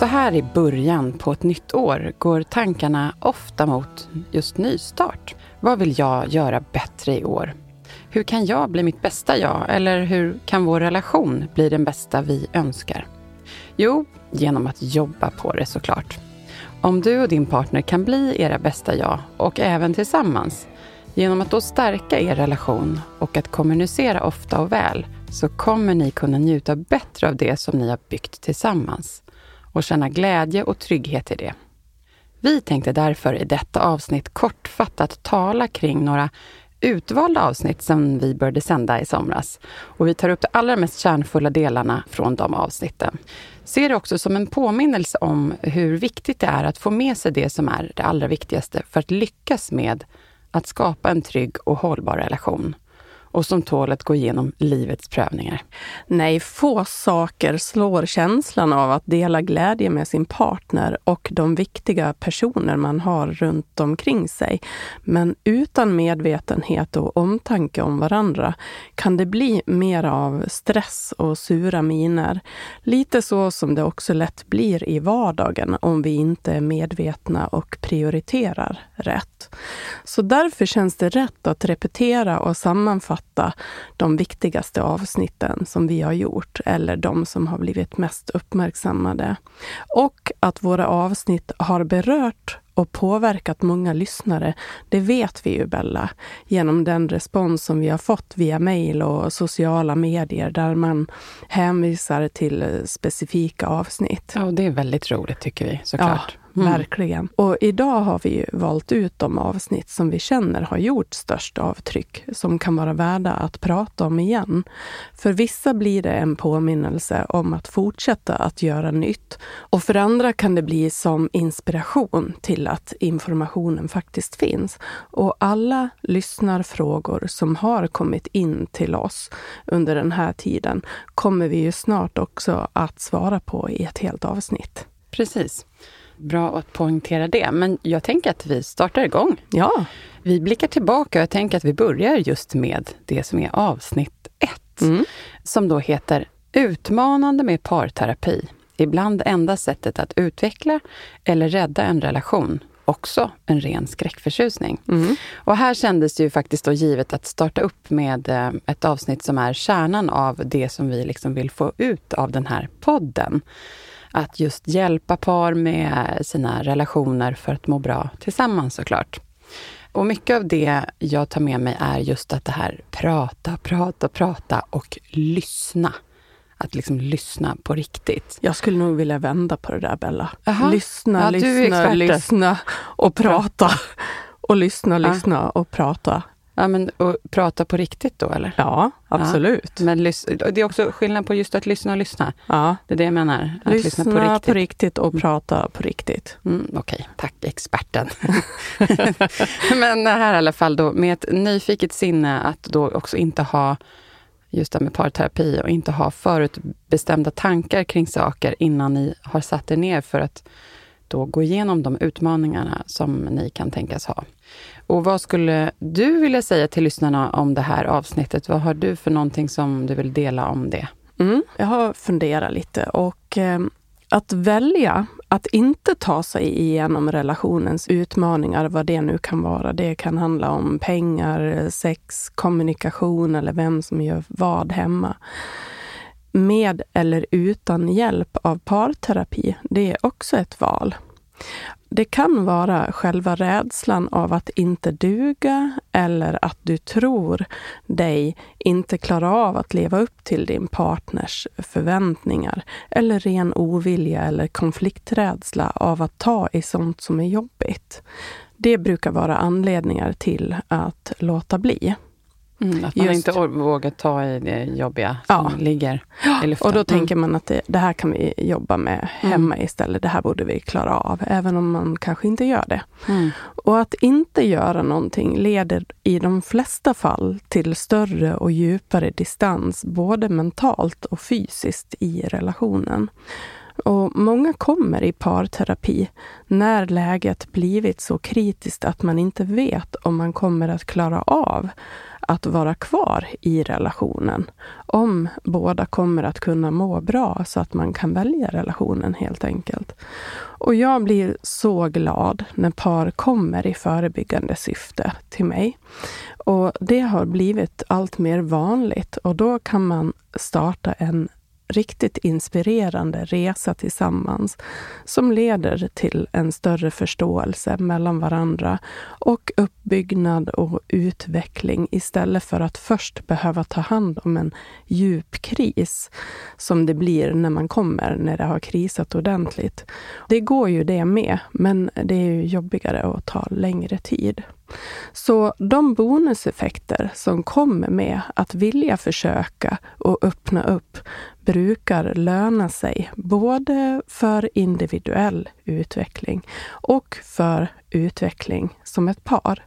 Så här i början på ett nytt år går tankarna ofta mot just nystart. Vad vill jag göra bättre i år? Hur kan jag bli mitt bästa jag? Eller hur kan vår relation bli den bästa vi önskar? Jo, genom att jobba på det såklart. Om du och din partner kan bli era bästa jag och även tillsammans, genom att då stärka er relation och att kommunicera ofta och väl, så kommer ni kunna njuta bättre av det som ni har byggt tillsammans och känna glädje och trygghet i det. Vi tänkte därför i detta avsnitt kortfattat tala kring några utvalda avsnitt som vi började sända i somras. Och vi tar upp de allra mest kärnfulla delarna från de avsnitten. Se det också som en påminnelse om hur viktigt det är att få med sig det som är det allra viktigaste för att lyckas med att skapa en trygg och hållbar relation och som tål att gå igenom livets prövningar. Nej, få saker slår känslan av att dela glädje med sin partner och de viktiga personer man har runt omkring sig. Men utan medvetenhet och omtanke om varandra kan det bli mer av stress och sura miner. Lite så som det också lätt blir i vardagen om vi inte är medvetna och prioriterar rätt. Så därför känns det rätt att repetera och sammanfatta de viktigaste avsnitten som vi har gjort eller de som har blivit mest uppmärksammade. Och att våra avsnitt har berört och påverkat många lyssnare, det vet vi ju Bella, genom den respons som vi har fått via mejl och sociala medier där man hänvisar till specifika avsnitt. Ja, och det är väldigt roligt tycker vi såklart. Ja. Mm. Verkligen. Och idag har vi valt ut de avsnitt som vi känner har gjort störst avtryck, som kan vara värda att prata om igen. För vissa blir det en påminnelse om att fortsätta att göra nytt. Och för andra kan det bli som inspiration till att informationen faktiskt finns. Och alla lyssnarfrågor som har kommit in till oss under den här tiden kommer vi ju snart också att svara på i ett helt avsnitt. Precis. Bra att poängtera det. Men jag tänker att vi startar igång. Ja. Vi blickar tillbaka och jag tänker att vi börjar just med det som är avsnitt ett. Mm. Som då heter Utmanande med parterapi. Ibland enda sättet att utveckla eller rädda en relation. Också en ren skräckförtjusning. Mm. Och här kändes det ju faktiskt då givet att starta upp med eh, ett avsnitt som är kärnan av det som vi liksom vill få ut av den här podden att just hjälpa par med sina relationer för att må bra tillsammans såklart. Och mycket av det jag tar med mig är just att det här prata, prata, prata och lyssna. Att liksom lyssna på riktigt. Jag skulle nog vilja vända på det där Bella. Aha. Lyssna, ja, lyssna, lyssna och prata. Och lyssna, lyssna och prata. Ja, men och prata på riktigt då eller? Ja, absolut. Ja, men det är också skillnad på just att lyssna och lyssna. Ja. Det är det jag menar. Att lyssna, lyssna på, riktigt. på riktigt och mm. prata på riktigt. Mm, Okej, okay. tack experten. men här i alla fall då med ett nyfiket sinne att då också inte ha just det med parterapi och inte ha förutbestämda tankar kring saker innan ni har satt er ner för att då gå igenom de utmaningarna som ni kan tänkas ha. Och vad skulle du vilja säga till lyssnarna om det här avsnittet? Vad har du för någonting som du vill dela om det? Mm, jag har funderat lite och eh, att välja att inte ta sig igenom relationens utmaningar, vad det nu kan vara. Det kan handla om pengar, sex, kommunikation eller vem som gör vad hemma med eller utan hjälp av parterapi, det är också ett val. Det kan vara själva rädslan av att inte duga eller att du tror dig inte klara av att leva upp till din partners förväntningar. Eller ren ovilja eller konflikträdsla av att ta i sånt som är jobbigt. Det brukar vara anledningar till att låta bli. Mm, att man Just. inte vågar ta i det jobbiga som ja. ligger i luften. Och då mm. tänker man att det, det, här kan vi jobba med mm. hemma mm. istället. Det här borde vi klara av, även om man kanske inte gör det. Mm. Och att inte göra någonting leder i de flesta fall till större och djupare distans, både mentalt och fysiskt i relationen. Och många kommer i parterapi när läget blivit så kritiskt att man inte vet om man kommer att klara av att vara kvar i relationen. Om båda kommer att kunna må bra så att man kan välja relationen helt enkelt. Och jag blir så glad när par kommer i förebyggande syfte till mig. Och det har blivit allt mer vanligt och då kan man starta en riktigt inspirerande resa tillsammans som leder till en större förståelse mellan varandra och uppbyggnad och utveckling istället för att först behöva ta hand om en djup kris som det blir när man kommer, när det har krisat ordentligt. Det går ju det med, men det är ju jobbigare och tar längre tid. Så de bonuseffekter som kommer med att vilja försöka och öppna upp brukar löna sig både för individuell utveckling och för utveckling som ett par.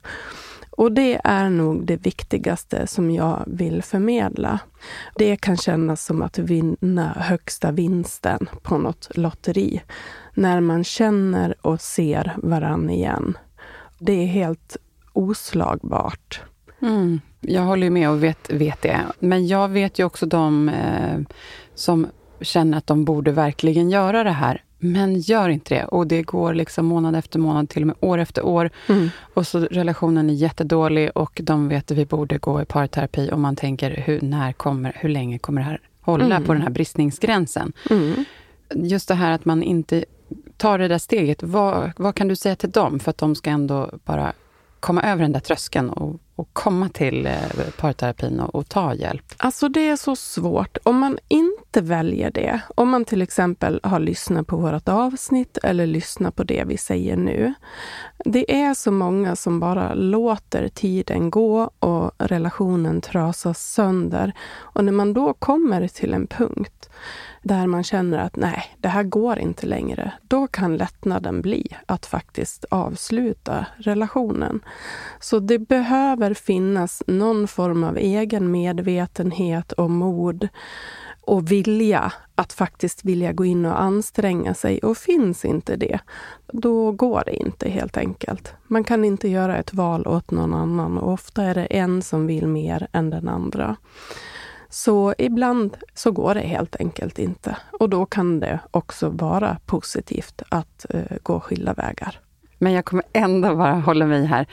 Och det är nog det viktigaste som jag vill förmedla. Det kan kännas som att vinna högsta vinsten på något lotteri. När man känner och ser varann igen. Det är helt oslagbart. Mm. Jag håller med och vet, vet det. Men jag vet ju också de eh, som känner att de borde verkligen göra det här, men gör inte det. Och det går liksom månad efter månad, till och med år efter år. Mm. Och så relationen är jättedålig och de vet att vi borde gå i parterapi och man tänker, hur, när kommer, hur länge kommer det här hålla mm. på den här bristningsgränsen? Mm. Just det här att man inte tar det där steget. Vad, vad kan du säga till dem för att de ska ändå bara komma över den där tröskeln och, och komma till eh, parterapin och, och, ta hjälp? Alltså det är så svårt. Om man inte väljer det, om man till exempel har lyssnat på vårt avsnitt eller lyssnat på det vi säger nu. Det är så många som bara låter tiden gå och relationen trasas sönder. Och när man då kommer till en punkt där man känner att nej, det här går inte längre. Då kan lättnaden bli att faktiskt avsluta relationen. Så det behöver finnas någon form av egen medvetenhet och mod och vilja att faktiskt vilja gå in och anstränga sig. Och finns inte det, då går det inte helt enkelt. Man kan inte göra ett val åt någon annan och ofta är det en som vill mer än den andra. Så ibland så går det helt enkelt inte. Och då kan det också vara positivt att eh, gå skilda vägar. Men jag kommer ändå bara hålla mig här.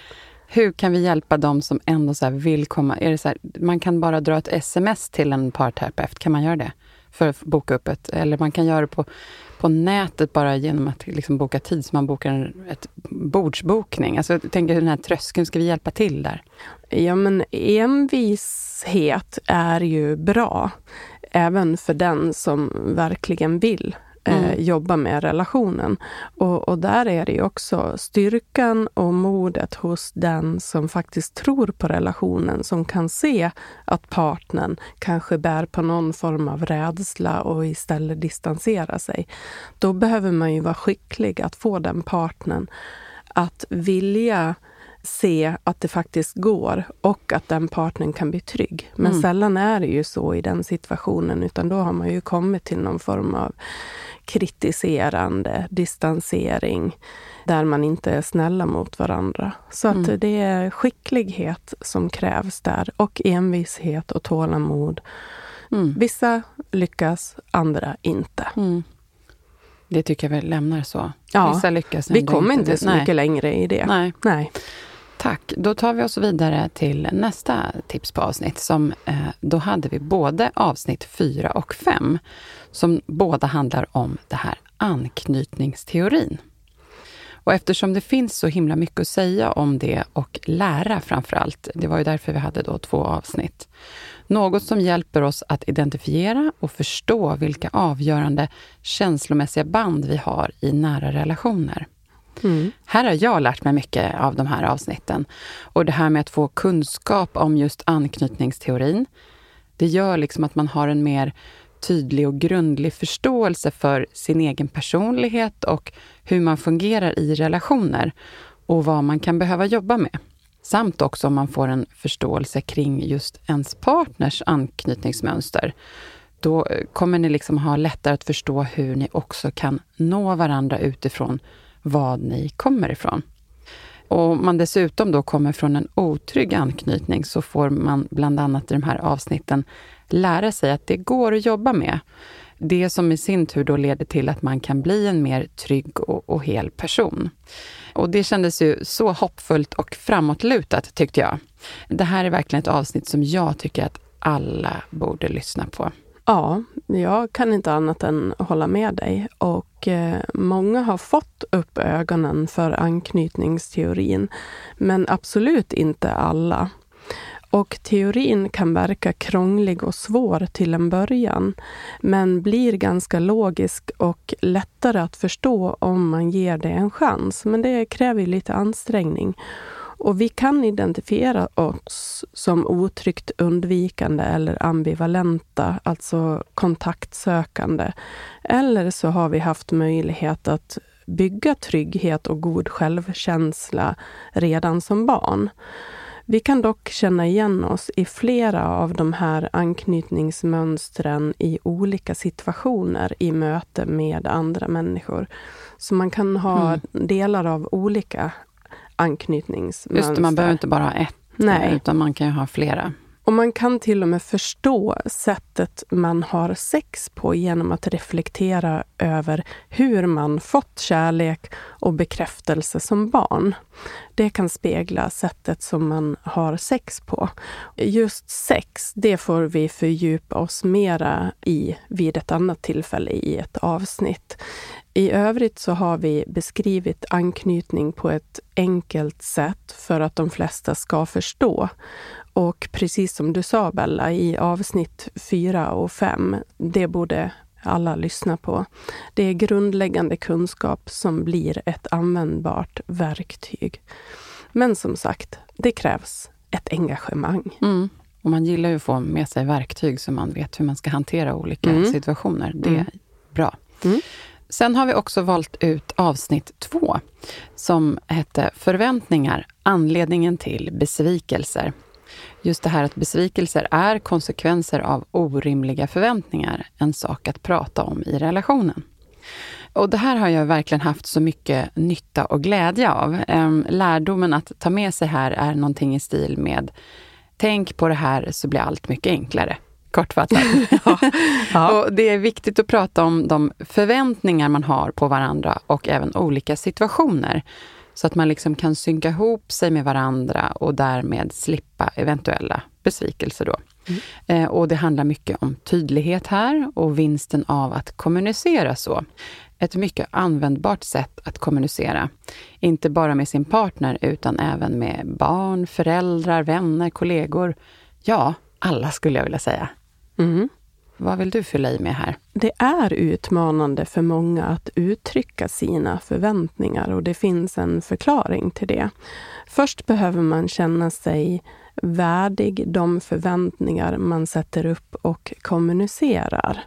Hur kan vi hjälpa dem som ändå så vill komma? Är det så här, man kan bara dra ett sms till en parterapeut, kan man göra det? För att boka upp ett, eller man kan göra det på, på nätet bara genom att liksom boka tid, så man bokar en ett bordsbokning. Alltså, jag tänker den här tröskeln, ska vi hjälpa till där? Ja, men envishet är ju bra, även för den som verkligen vill eh, mm. jobba med relationen. Och, och, där är det ju också styrkan och modet hos den som faktiskt tror på relationen, som kan se att partnern kanske bär på någon form av rädsla och istället distansera sig. Då behöver man ju vara skicklig att få den partnern att vilja se att det faktiskt går och att den partnern kan bli trygg. Men mm. sällan är det ju så i den situationen, utan då har man ju kommit till någon form av kritiserande, distansering, där man inte är snälla mot varandra. Så att mm. det är skicklighet som krävs där och envishet och tålamod. Mm. Vissa lyckas, andra inte. Mm. Det tycker jag vi lämnar så. Ja, Vissa lyckas. Vi kommer inte så mycket längre i det. Nej. Nej. Tack. Då tar vi oss vidare till nästa tips på avsnitt. Som, eh, då hade vi både avsnitt 4 och 5 som båda handlar om det här anknytningsteorin. Och eftersom det finns så himla mycket att säga om det och lära framför allt, det var ju därför vi hade då två avsnitt. Något som hjälper oss att identifiera och förstå vilka avgörande känslomässiga band vi har i nära relationer. Mm. Här har jag lärt mig mycket av de här avsnitten. Och det här med att få kunskap om just anknytningsteorin, det gör liksom att man har en mer tydlig och grundlig förståelse för sin egen personlighet och hur man fungerar i relationer och vad man kan behöva jobba med. Samt också om man får en förståelse kring just ens partners anknytningsmönster. Då eh, kommer ni liksom ha lättare att förstå hur ni också kan nå varandra utifrån vad ni kommer ifrån. Och om man dessutom då kommer från en otrygg anknytning så får man bland annat i de här avsnitten lära sig att det går att jobba med. Det som i sin tur då leder till att man kan bli en mer trygg och, och hel person. Och det kändes ju så hoppfullt och framåtlutat tyckte jag. Det här är verkligen ett avsnitt som jag tycker att alla borde lyssna på. Ja, jag kan inte annat än hålla med dig. Och eh, många har fått upp ögonen för anknytningsteorin, men absolut inte alla. Och teorin kan verka krånglig och svår till en början, men blir ganska logisk och lättare att förstå om man ger det en chans. Men det kräver lite ansträngning. Och vi kan identifiera oss som otryggt undvikande eller ambivalenta, alltså kontaktsökande. Eller så har vi haft möjlighet att bygga trygghet och god självkänsla redan som barn. Vi kan dock känna igen oss i flera av de här anknytningsmönstren i olika situationer i möte med andra människor. Så man kan ha mm. delar av olika anknytningsmönster. Just det, man behöver inte bara ha ett, Nej. utan man kan ju ha flera. Och man kan till och med förstå sättet man har sex på genom att reflektera över hur man fått kärlek och bekräftelse som barn. Det kan spegla sättet som man har sex på. Just sex, det får vi fördjupa oss mera i vid ett annat tillfälle i ett avsnitt. I övrigt så har vi beskrivit anknytning på ett enkelt sätt för att de flesta ska förstå. Och precis som du sa Bella, i avsnitt 4 och 5, det borde alla lyssna på. Det är grundläggande kunskap som blir ett användbart verktyg. Men som sagt, det krävs ett engagemang. Mm. Och man gillar ju att få med sig verktyg så man vet hur man ska hantera olika mm. situationer. Det är mm. bra. Mm. Sen har vi också valt ut avsnitt två som hette Förväntningar, anledningen till besvikelser. Just det här att besvikelser är konsekvenser av orimliga förväntningar, en sak att prata om i relationen. Och det här har jag verkligen haft så mycket nytta och glädje av. Ehm, lärdomen att ta med sig här är någonting i stil med Tänk på det här så blir allt mycket enklare kortfattat. ja. ja. Och det är viktigt att prata om de förväntningar man har på varandra och även olika situationer. Så att man liksom kan synka ihop sig med varandra och därmed slippa eventuella besvikelser. Då. Mm. Eh, och det handlar mycket om tydlighet här och vinsten av att kommunicera så. Ett mycket användbart sätt att kommunicera. Inte bara med sin partner utan även med barn, föräldrar, vänner, kollegor. Ja, alla skulle jag vilja säga. Mm. Vad vill du fylla i med här? Det är utmanande för många att uttrycka sina förväntningar och det finns en förklaring till det. Först behöver man känna sig värdig de förväntningar man sätter upp och kommunicerar.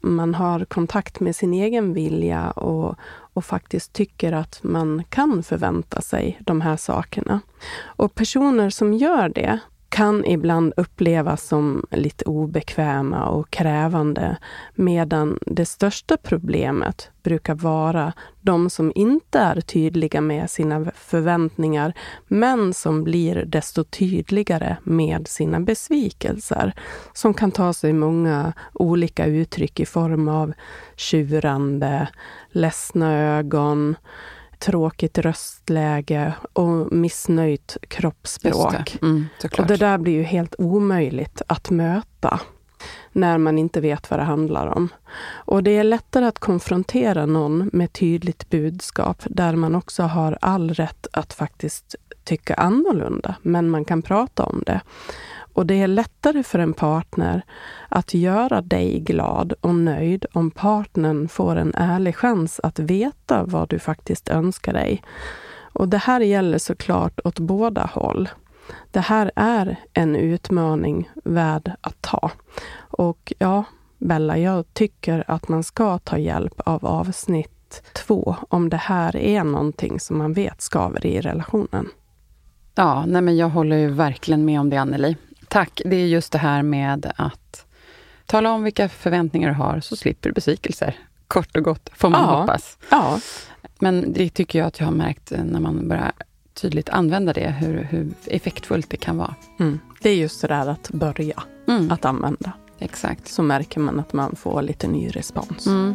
Man har kontakt med sin egen vilja och, och faktiskt tycker att man kan förvänta sig de här sakerna. Och personer som gör det, kan ibland upplevas som lite obekväma och krävande, medan det största problemet brukar vara de som inte är tydliga med sina förväntningar, men som blir desto tydligare med sina besvikelser, som kan ta sig många olika uttryck i form av tjurande, ledsna ögon, tråkigt röstläge och missnöjt kroppsspråk. Mm, och det där blir ju helt omöjligt att möta när man inte vet vad det handlar om. Och det är lättare att konfrontera någon med tydligt budskap där man också har all rätt att faktiskt tycka annorlunda, men man kan prata om det. Och det är lättare för en partner att göra dig glad och nöjd om partnern får en ärlig chans att veta vad du faktiskt önskar dig. Och det här gäller såklart åt båda håll. Det här är en utmaning värd att ta. Och ja, Bella, jag tycker att man ska ta hjälp av avsnitt två om det här är någonting som man vet skaver i relationen. Ja, nej men jag håller ju verkligen med om det, Anneli. Tack. Det är just det här med att tala om vilka förväntningar du har, så slipper du besvikelser. Kort och gott, får man ja. hoppas. Ja. Men det tycker jag att jag har märkt när man börjar tydligt använda det, hur, hur effektfullt det kan vara. Mm. Det är just det där att börja mm. att använda. Exakt. Så märker man att man får lite ny respons. Mm.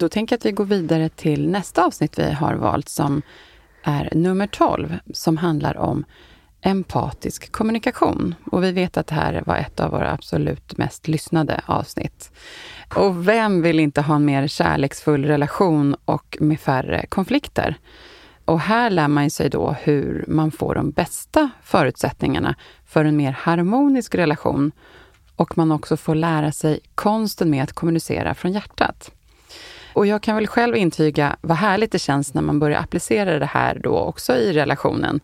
Då tänker jag att vi går vidare till nästa avsnitt vi har valt som är nummer 12, som handlar om empatisk kommunikation. Och vi vet att det här var ett av våra absolut mest lyssnade avsnitt. Och vem vill inte ha en mer kärleksfull relation och med färre konflikter? Och här lär man sig då hur man får de bästa förutsättningarna för en mer harmonisk relation och man också får lära sig konsten med att kommunicera från hjärtat. Och jag kan väl själv intyga vad härligt det känns när man börjar applicera det här då också i relationen.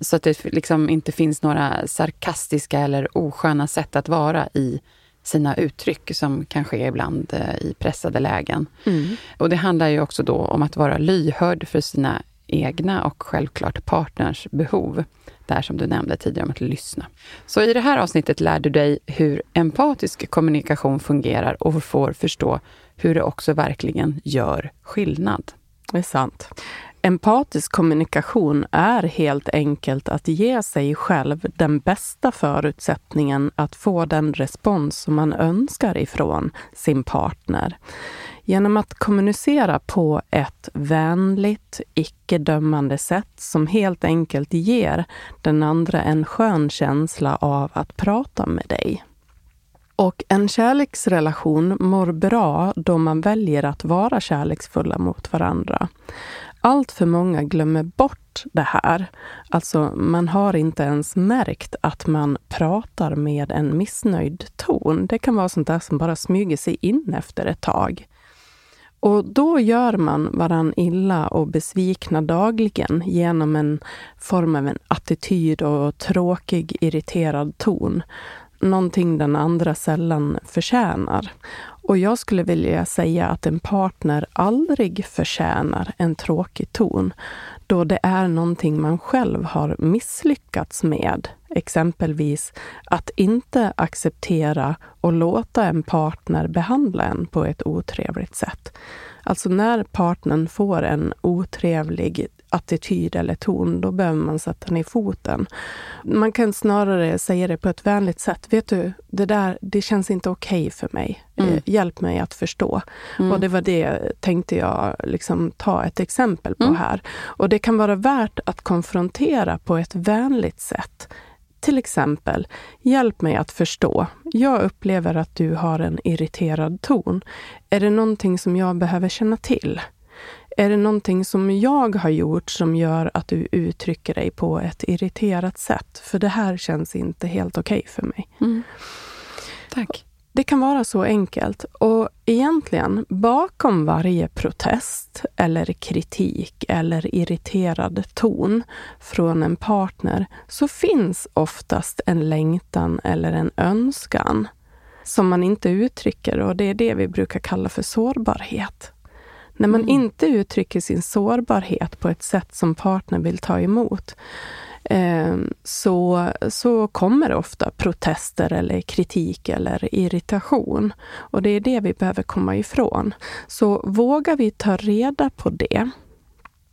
Så att det liksom inte finns några sarkastiska eller osköna sätt att vara i sina uttryck som kan ske ibland eh, i pressade lägen. Mm. Och det handlar ju också då om att vara lyhörd för sina egna och självklart partners behov. Där som du nämnde tidigare om att lyssna. Så i det här avsnittet lär du dig hur empatisk kommunikation fungerar och får förstå hur det också verkligen gör skillnad. Det är sant. Empatisk kommunikation är helt enkelt att ge sig själv den bästa förutsättningen att få den respons som man önskar ifrån sin partner. Genom att kommunicera på ett vänligt, icke-dömande sätt som helt enkelt ger den andra en skön känsla av att prata med dig. Och en kärleksrelation mår bra då man väljer att vara kärleksfulla mot varandra. Allt för många glömmer bort det här. Alltså, man har inte ens märkt att man pratar med en missnöjd ton. Det kan vara sånt där som bara smyger sig in efter ett tag. Och då gör man varann illa och besvikna dagligen genom en form av en attityd och tråkig, irriterad ton någonting den andra sällan förtjänar. Och jag skulle vilja säga att en partner aldrig förtjänar en tråkig ton, då det är någonting man själv har misslyckats med. Exempelvis att inte acceptera och låta en partner behandla en på ett otrevligt sätt. Alltså när partnern får en otrevlig attityd eller ton, då behöver man sätta ner foten. Man kan snarare säga det på ett vänligt sätt. Vet du, det där det känns inte okej okay för mig. Mm. Eh, hjälp mig att förstå. Mm. Och det var det tänkte jag liksom ta ett exempel på mm. här. Och det kan vara värt att konfrontera på ett vänligt sätt. Till exempel, hjälp mig att förstå. Jag upplever att du har en irriterad ton. Är det någonting som jag behöver känna till? Är det någonting som jag har gjort som gör att du uttrycker dig på ett irriterat sätt? För det här känns inte helt okej okay för mig. Mm. Tack. Det kan vara så enkelt. Och egentligen, bakom varje protest eller kritik eller irriterad ton från en partner så finns oftast en längtan eller en önskan som man inte uttrycker och det är det vi brukar kalla för sårbarhet. När man mm. inte uttrycker sin sårbarhet på ett sätt som partnern vill ta emot, Ehm, så, så kommer det ofta protester eller kritik eller irritation. Och det är det vi behöver komma ifrån. Så vågar vi ta reda på det,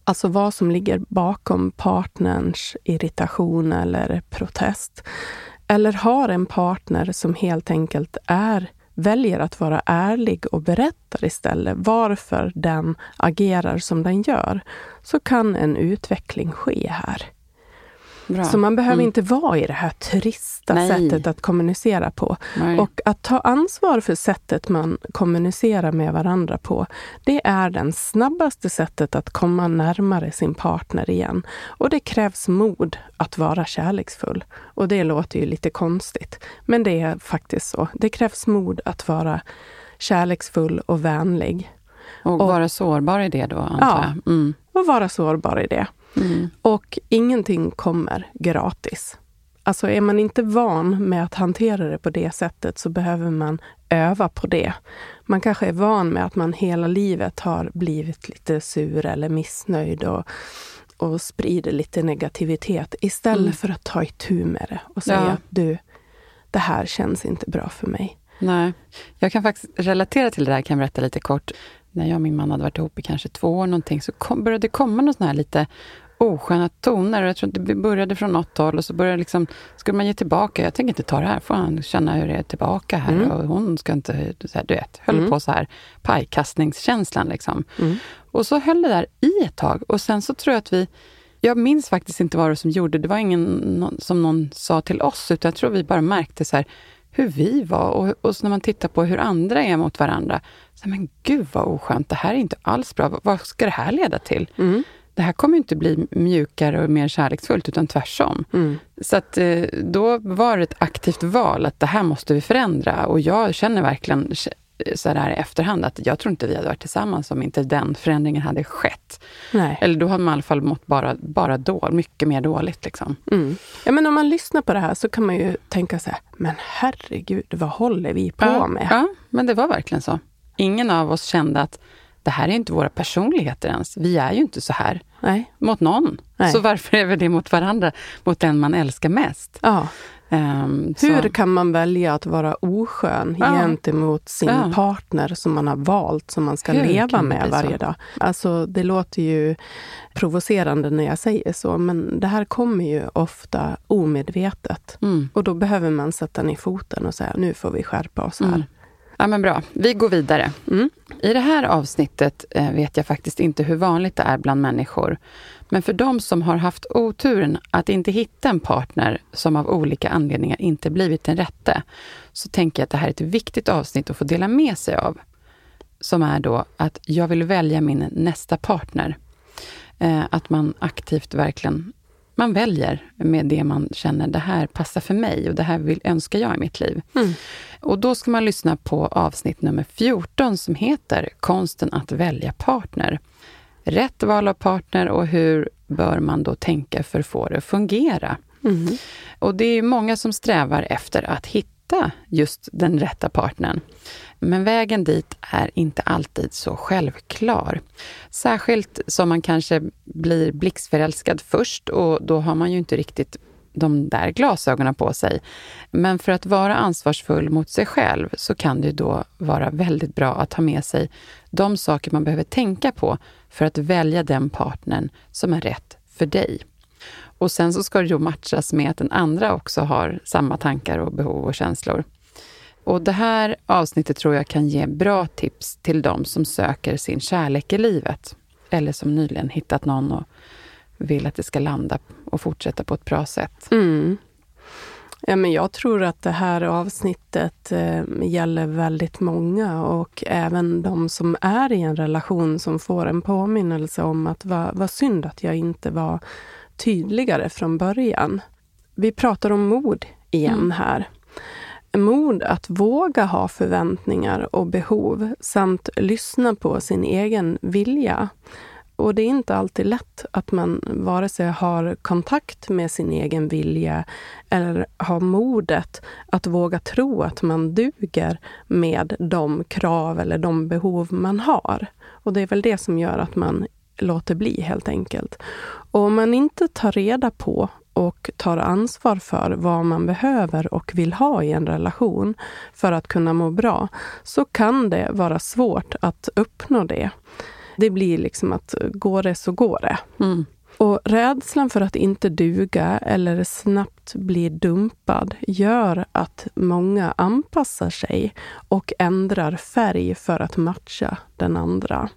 alltså vad som ligger bakom partnerns irritation eller protest, eller har en partner som helt enkelt är väljer att vara ärlig och berättar istället varför den agerar som den gör, så kan en utveckling ske här. Bra. Så man behöver mm. inte vara i det här trista Nej. sättet att kommunicera på. Nej. Och att ta ansvar för sättet man kommunicerar med varandra på, det är det snabbaste sättet att komma närmare sin partner igen. Och det krävs mod att vara kärleksfull. Och det låter ju lite konstigt, men det är faktiskt så. Det krävs mod att vara kärleksfull och vänlig. Och, och vara sårbar i det då, antar ja, jag? Mm. och vara sårbar i det. Mm. Och ingenting kommer gratis. Alltså är man inte van med att hantera det på det sättet så behöver man öva på det. Man kanske är van med att man hela livet har blivit lite sur eller missnöjd och, och sprider lite negativitet istället mm. för att ta itu med det och säga ja. du, det här känns inte bra för mig. Nej, jag kan faktiskt relatera till det där, kan jag berätta lite kort. När jag och min man hade varit ihop i kanske två år någonting så kom, började det komma något sån här lite osköna toner. Jag tror att det började från något håll och så började liksom, skulle man ge tillbaka. Jag tänker inte ta det här, får han känna hur det är tillbaka här. Mm. Och hon ska inte, så här, du vet, höll mm. på så här pajkastningskänslan liksom. Mm. Och så höll det där i ett tag och sen så tror jag att vi jag minns faktiskt inte vad det som gjorde det. var ingen som någon sa till oss, utan jag tror vi bara märkte så här, hur vi var. Och, och när man tittar på hur andra är mot varandra. Så, men gud vad oskönt, det här är inte alls bra. Vad ska det här leda till? Det här kommer inte bli mjukare och mer kärleksfullt, utan tvärtom. Mm. Så att, eh, då var det ett aktivt val att det här måste vi förändra. Och jag känner verkligen så här i efterhand att jag tror inte vi hade varit tillsammans om inte den förändringen hade skett. Nej. Eller då hade man i alla fall mått bara, bara då, mycket mer dåligt. Liksom. Mm. Ja, men om man lyssnar på det här så kan man ju tänka så här, men herregud, vad håller vi på ja, med? Ja, men det var verkligen så. Ingen av oss kände att det här är inte våra personligheter ens. Vi är ju inte så här Nej. mot någon. Nej. Så varför är vi det mot varandra, mot den man älskar mest? Ja. Um, Hur så. kan man välja att vara oskön ja. gentemot sin ja. partner som man har valt, som man ska Hur leva med varje dag? Alltså, det låter ju provocerande när jag säger så, men det här kommer ju ofta omedvetet. Mm. Och då behöver man sätta ner foten och säga, nu får vi skärpa oss här. Mm. Ja, men bra. Vi går vidare. Mm. I det här avsnittet eh, vet jag faktiskt inte hur vanligt det är bland människor. Men för de som har haft oturen att inte hitta en partner som av olika anledningar inte blivit den rätte, så tänker jag att det här är ett viktigt avsnitt att få dela med sig av. Som är då att jag vill välja min nästa partner. Eh, att man aktivt verkligen man väljer med det man känner, det här passar för mig och det här vill, önskar jag i mitt liv. Mm. Och då ska man lyssna på avsnitt nummer 14 som heter Konsten att välja partner. Rätt val av partner och hur bör man då tänka för att få det att fungera? Mm. Och det är många som strävar efter att hitta just den rätta partnern. Men vägen dit är inte alltid så självklar. Särskilt som man kanske blir blixtförälskad först och då har man ju inte riktigt de där glasögonen på sig. Men för att vara ansvarsfull mot sig själv så kan det då vara väldigt bra att ha med sig de saker man behöver tänka på för att välja den partnern som är rätt för dig. Och sen så ska det ju matchas med att den andra också har samma tankar och behov och känslor. Och det här avsnittet tror jag kan ge bra tips till de som söker sin kärlek i livet. Eller som nyligen hittat någon och vill att det ska landa och fortsätta på ett bra sätt. Mm. Ja, men jag tror att det här avsnittet eh, gäller väldigt många och även de som är i en relation som får en påminnelse om att vad, vad synd att jag inte var tydligare från början. Vi pratar om mod igen mm. här. Mod att våga ha förväntningar och behov samt lyssna på sin egen vilja. Och det är inte alltid lätt att man vare sig har kontakt med sin egen vilja eller har modet att våga tro att man duger med de krav eller de behov man har. Och det är väl det som gör att man låter bli helt enkelt. Och om man inte tar reda på och tar ansvar för vad man behöver och vill ha i en relation för att kunna må bra, så kan det vara svårt att uppnå det. Det blir liksom att går det så går det. Mm. Och rädslan för att inte duga eller snabbt bli dumpad gör att många anpassar sig och ändrar färg för att matcha den andra.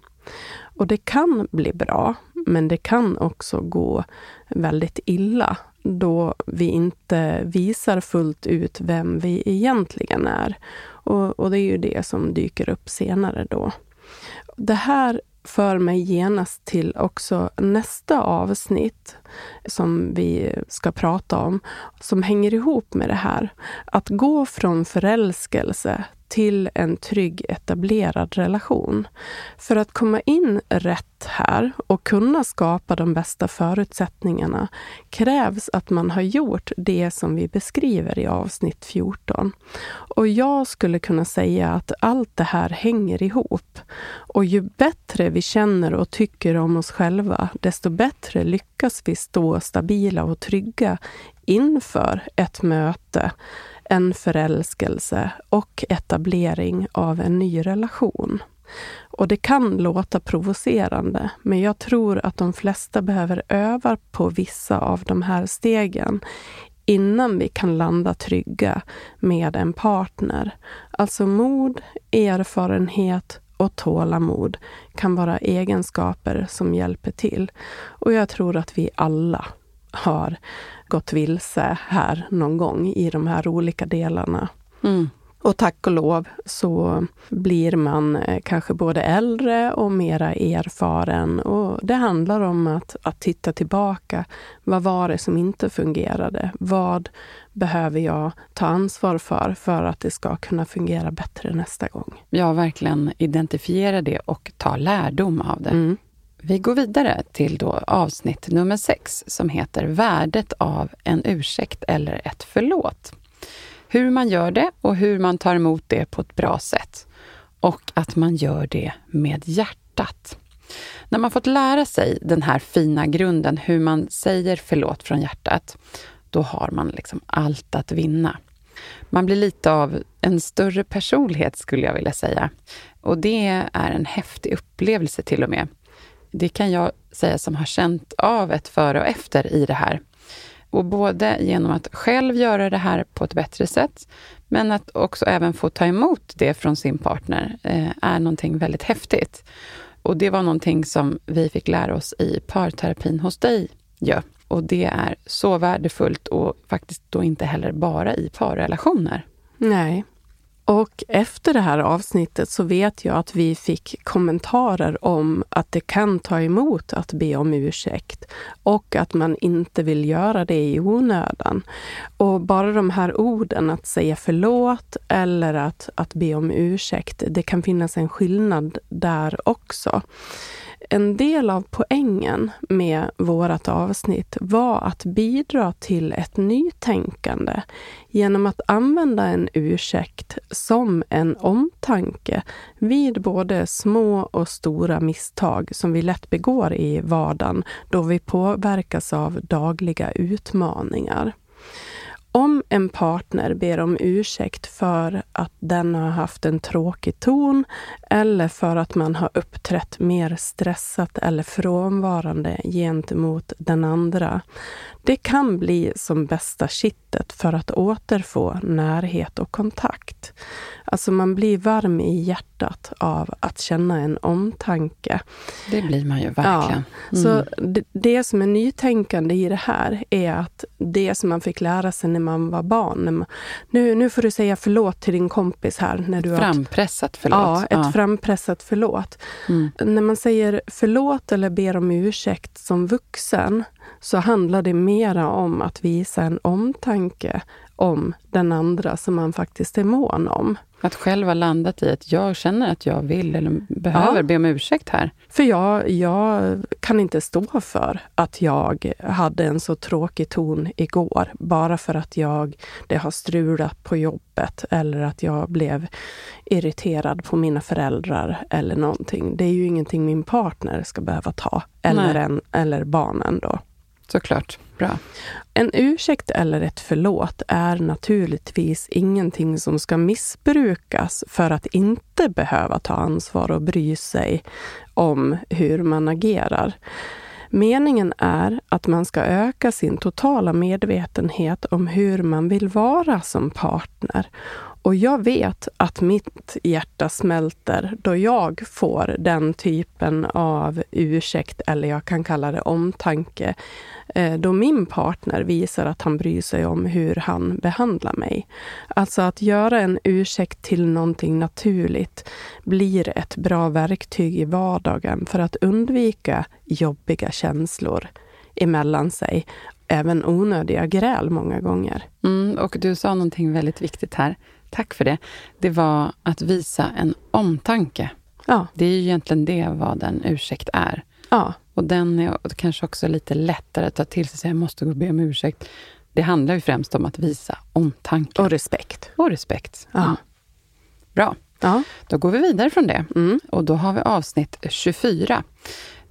Och det kan bli bra, men det kan också gå väldigt illa då vi inte visar fullt ut vem vi egentligen är. Och, och det är ju det som dyker upp senare då. Det här för mig genast till också nästa avsnitt som vi ska prata om, som hänger ihop med det här. Att gå från förälskelse till en trygg etablerad relation. För att komma in rätt här och kunna skapa de bästa förutsättningarna krävs att man har gjort det som vi beskriver i avsnitt 14. Och jag skulle kunna säga att allt det här hänger ihop. Och ju bättre vi känner och tycker om oss själva, desto bättre lyckas vi stå stabila och trygga inför ett möte en förälskelse och etablering av en ny relation. Och det kan låta provocerande, men jag tror att de flesta behöver öva på vissa av de här stegen innan vi kan landa trygga med en partner. Alltså mod, erfarenhet och tålamod kan vara egenskaper som hjälper till. Och jag tror att vi alla har gått vilse här någon gång i de här olika delarna. Mm. Och tack och lov så blir man eh, kanske både äldre och mera erfaren. Och det handlar om att, att titta tillbaka. Vad var det som inte fungerade? Vad behöver jag ta ansvar för, för att det ska kunna fungera bättre nästa gång? Ja, verkligen identifiera det och ta lärdom av det. Mm. Vi går vidare till då avsnitt nummer sex som heter Värdet av en ursäkt eller ett förlåt. Hur man gör det och hur man tar emot det på ett bra sätt. Och att man gör det med hjärtat. När man fått lära sig den här fina grunden, hur man säger förlåt från hjärtat, då har man liksom allt att vinna. Man blir lite av en större personlighet skulle jag vilja säga. Och det är en häftig upplevelse till och med. Det kan jag säga som har känt av ett före och efter i det här. Och både genom att själv göra det här på ett bättre sätt, men att också även få ta emot det från sin partner, eh, är någonting väldigt häftigt. Och det var någonting som vi fick lära oss i parterapin hos dig, ja. Och det är så värdefullt och faktiskt då inte heller bara i parrelationer. Nej, och efter det här avsnittet så vet jag att vi fick kommentarer om att det kan ta emot att be om ursäkt och att man inte vill göra det i onödan. Och bara de här orden, att säga förlåt eller att, att be om ursäkt, det kan finnas en skillnad där också en del av poängen med vårt avsnitt var att bidra till ett nytänkande genom att använda en ursäkt som en omtanke vid både små och stora misstag som vi lätt begår i vardagen då vi påverkas av dagliga utmaningar. Om en partner ber om ursäkt för att den har haft en tråkig ton eller för att man har uppträtt mer stressat eller frånvarande gentemot den andra. Det kan bli som bästa kittet för att återfå närhet och kontakt. Alltså man blir varm i hjärtat av att känna en omtanke. Det blir man ju verkligen. Ja, mm. Så det, det, som är nytänkande i det här är att det som man fick lära sig när man var barn. Nu, nu får du säga förlåt till din kompis här. När du frampressat förlåt. Ja, ett ja. frampressat förlåt. Mm. När man säger förlåt eller ber om ursäkt som vuxen så handlar det mera om att visa en omtanke om den andra som man faktiskt är mån om. Att själv ha landat i att jag känner att jag vill eller behöver ja. be om ursäkt här. För jag, jag kan inte stå för att jag hade en så tråkig ton igår bara för att jag, det har strulat på jobbet eller att jag blev irriterad på mina föräldrar eller någonting. Det är ju ingenting min partner ska behöva ta, eller, en, eller barnen då. Såklart. Bra. En ursäkt eller ett förlåt är naturligtvis ingenting som ska missbrukas för att inte behöva ta ansvar och bry sig om hur man agerar. Meningen är att man ska öka sin totala medvetenhet om hur man vill vara som partner och jag vet att mitt hjärta smälter då jag får den typen av ursäkt, eller jag kan kalla det omtanke, eh, då min partner visar att han bryr sig om hur han behandlar mig. Alltså att göra en ursäkt till någonting naturligt blir ett bra verktyg i vardagen för att undvika jobbiga känslor emellan sig. Även onödiga gräl många gånger. Mm, och du sa någonting väldigt viktigt här Tack för det. Det var att visa en omtanke. Ja. Det är ju egentligen det vad en ursäkt är. Ja. Och den är kanske också lite lättare att ta till sig. Jag måste gå och be om ursäkt. Det handlar ju främst om att visa omtanke. Och respekt. Och respekt. Ja. Mm. Bra. Ja. Då går vi vidare från det. Mm. Och då har vi avsnitt 24.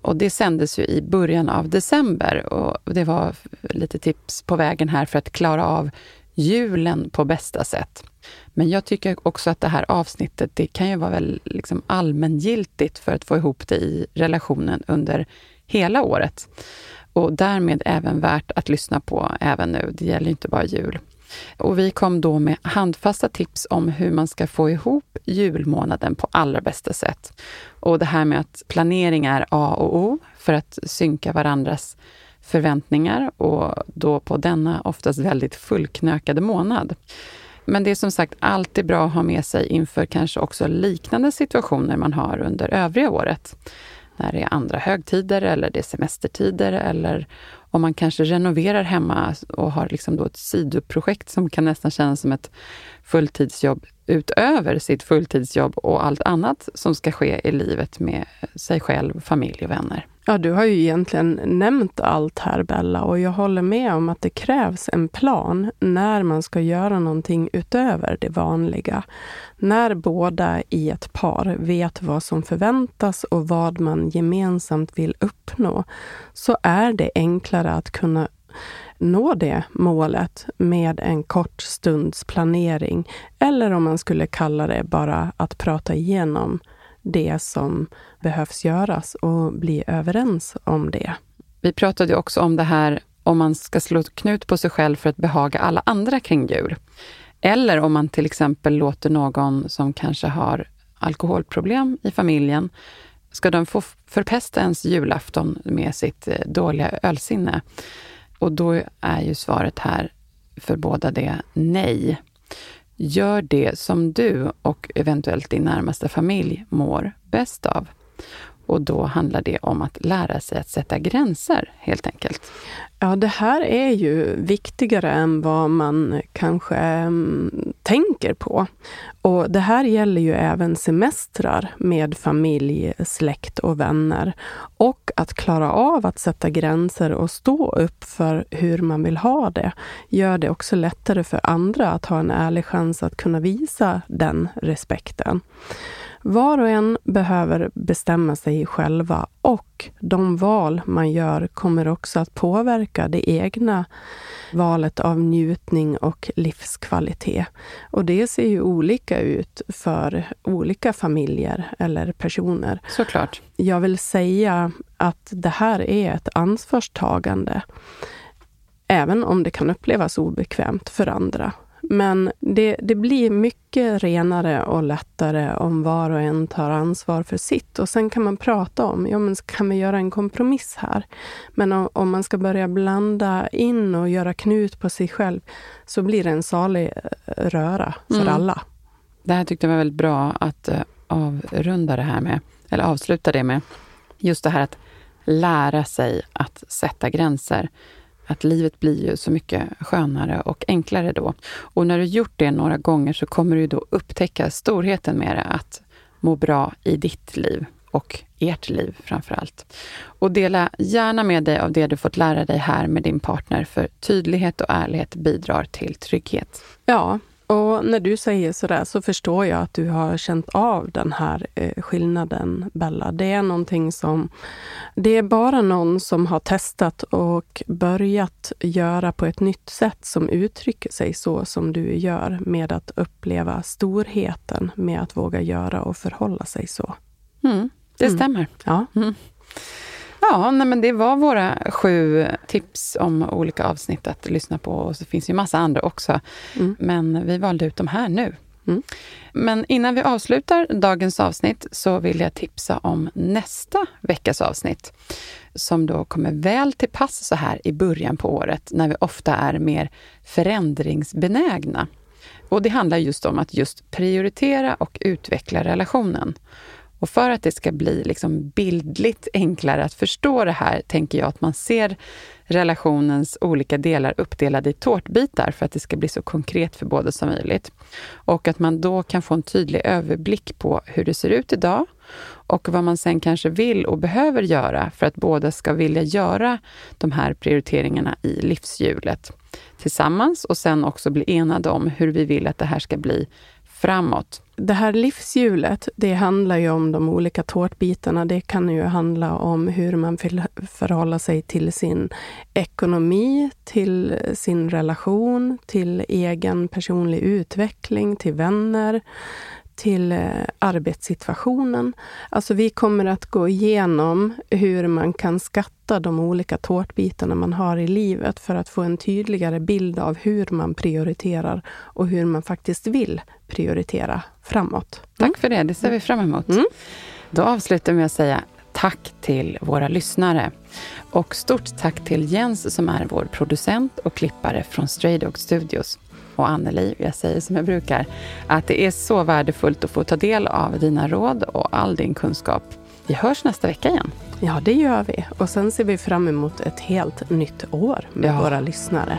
Och det sändes ju i början av december. Och det var lite tips på vägen här för att klara av julen på bästa sätt. Men jag tycker också att det här avsnittet, det kan ju vara väl liksom allmängiltigt för att få ihop det i relationen under hela året. Och därmed även värt att lyssna på även nu. Det gäller inte bara jul. Och vi kom då med handfasta tips om hur man ska få ihop julmånaden på allra bästa sätt. Och det här med att planering är A och O för att synka varandras förväntningar och då på denna oftast väldigt fullknökade månad. Men det är som sagt alltid bra att ha med sig inför kanske också liknande situationer man har under övriga året. När det är andra högtider eller det är semestertider eller om man kanske renoverar hemma och har liksom då ett sidoprojekt som kan nästan kännas som ett fulltidsjobb utöver sitt fulltidsjobb och allt annat som ska ske i livet med sig själv, familj och vänner. Ja, du har ju egentligen nämnt allt här Bella och jag håller med om att det krävs en plan när man ska göra någonting utöver det vanliga. När båda i ett par vet vad som förväntas och vad man gemensamt vill uppnå så är det enklare att kunna nå det målet med en kort stunds planering. Eller om man skulle kalla det bara att prata igenom det som behövs göras och bli överens om det. Vi pratade också om det här om man ska slå knut på sig själv för att behaga alla andra kring jul. Eller om man till exempel låter någon som kanske har alkoholproblem i familjen, ska de få förpesta ens julafton med sitt eh, dåliga ölsinne? Och då är ju svaret här för båda det nej. Gör det som du och eventuellt din närmaste familj mår bäst av. Och då handlar det om att lära sig att sätta gränser, helt enkelt. Ja, det här är ju viktigare än vad man kanske um, tänker på. Och det här gäller ju även semestrar med familj, släkt och vänner. Och att klara av att sätta gränser och stå upp för hur man vill ha det gör det också lättare för andra att ha en ärlig chans att kunna visa den respekten. Var och en behöver bestämma sig själva och de val man gör kommer också att påverka det egna valet av njutning och livskvalitet. Och det ser ju olika ut för olika familjer eller personer. Såklart. Jag vill säga att det här är ett ansvarstagande. Även om det kan upplevas obekvämt för andra. Men det, det blir mycket renare och lättare om var och en tar ansvar för sitt. Och sen kan man prata om, ja men kan vi göra en kompromiss här? Men om, om man ska börja blanda in och göra knut på sig själv, så blir det en salig eh, röra för mm. alla. Det här tyckte jag var väldigt bra att uh, avrunda det här med, eller avsluta det med. Just det här att lära sig att sätta gränser att livet blir ju så mycket skönare och enklare då. Och när du gjort det några gånger så kommer du då upptäcka storheten med det, att må bra i ditt liv och ert liv framför allt. Och dela gärna med dig av det du fått lära dig här med din partner, för tydlighet och ärlighet bidrar till trygghet. Ja, och när du säger sådär så förstår jag att du har känt av den här eh, skillnaden, Bella. Det är någonting som... Det är bara någon som har testat och börjat göra på ett nytt sätt som uttrycker sig så som du gör med att uppleva storheten med att våga göra och förhålla sig så. Mm, det mm. stämmer. Ja. Mm. Ja, nej, men det var våra sju tips om olika avsnitt att lyssna på. Och så finns ju massa andra också. Mm. Men vi valde ut de här nu. Mm. Men innan vi avslutar dagens avsnitt så vill jag tipsa om nästa veckas avsnitt som då kommer väl till pass så här i början på året när vi ofta är mer förändringsbenägna. Och det handlar just om att just prioritera och utveckla relationen. Och för att det ska bli liksom bildligt enklare att förstå det här, tänker jag att man ser relationens olika delar uppdelade i tårtbitar för att det ska bli så konkret för båda som möjligt. Och att man då kan få en tydlig överblick på hur det ser ut idag och vad man sen kanske vill och behöver göra för att båda ska vilja göra de här prioriteringarna i livshjulet tillsammans och sen också bli enade om hur vi vill att det här ska bli framåt. Det här livshjulet, det handlar ju om de olika tårtbitarna. Det kan ju handla om hur man vill förhålla sig till sin ekonomi, till sin relation, till egen personlig utveckling, till vänner, till eh, arbetssituationen. Alltså vi kommer att gå igenom hur man kan skatta de olika tårtbitarna man har i livet för att få en tydligare bild av hur man prioriterar och hur man faktiskt vill prioritera framåt. Mm. Tack för det, det ser vi fram emot. Mm. Då avslutar vi med att säga tack till våra lyssnare. Och stort tack till Jens som är vår producent och klippare från Stray Dog Studios och Anneli, jag säger som jag brukar, att det är så värdefullt att få ta del av dina råd och all din kunskap. Vi hörs nästa vecka igen. Ja, det gör vi. Och sen ser vi fram emot ett helt nytt år med ja. våra lyssnare.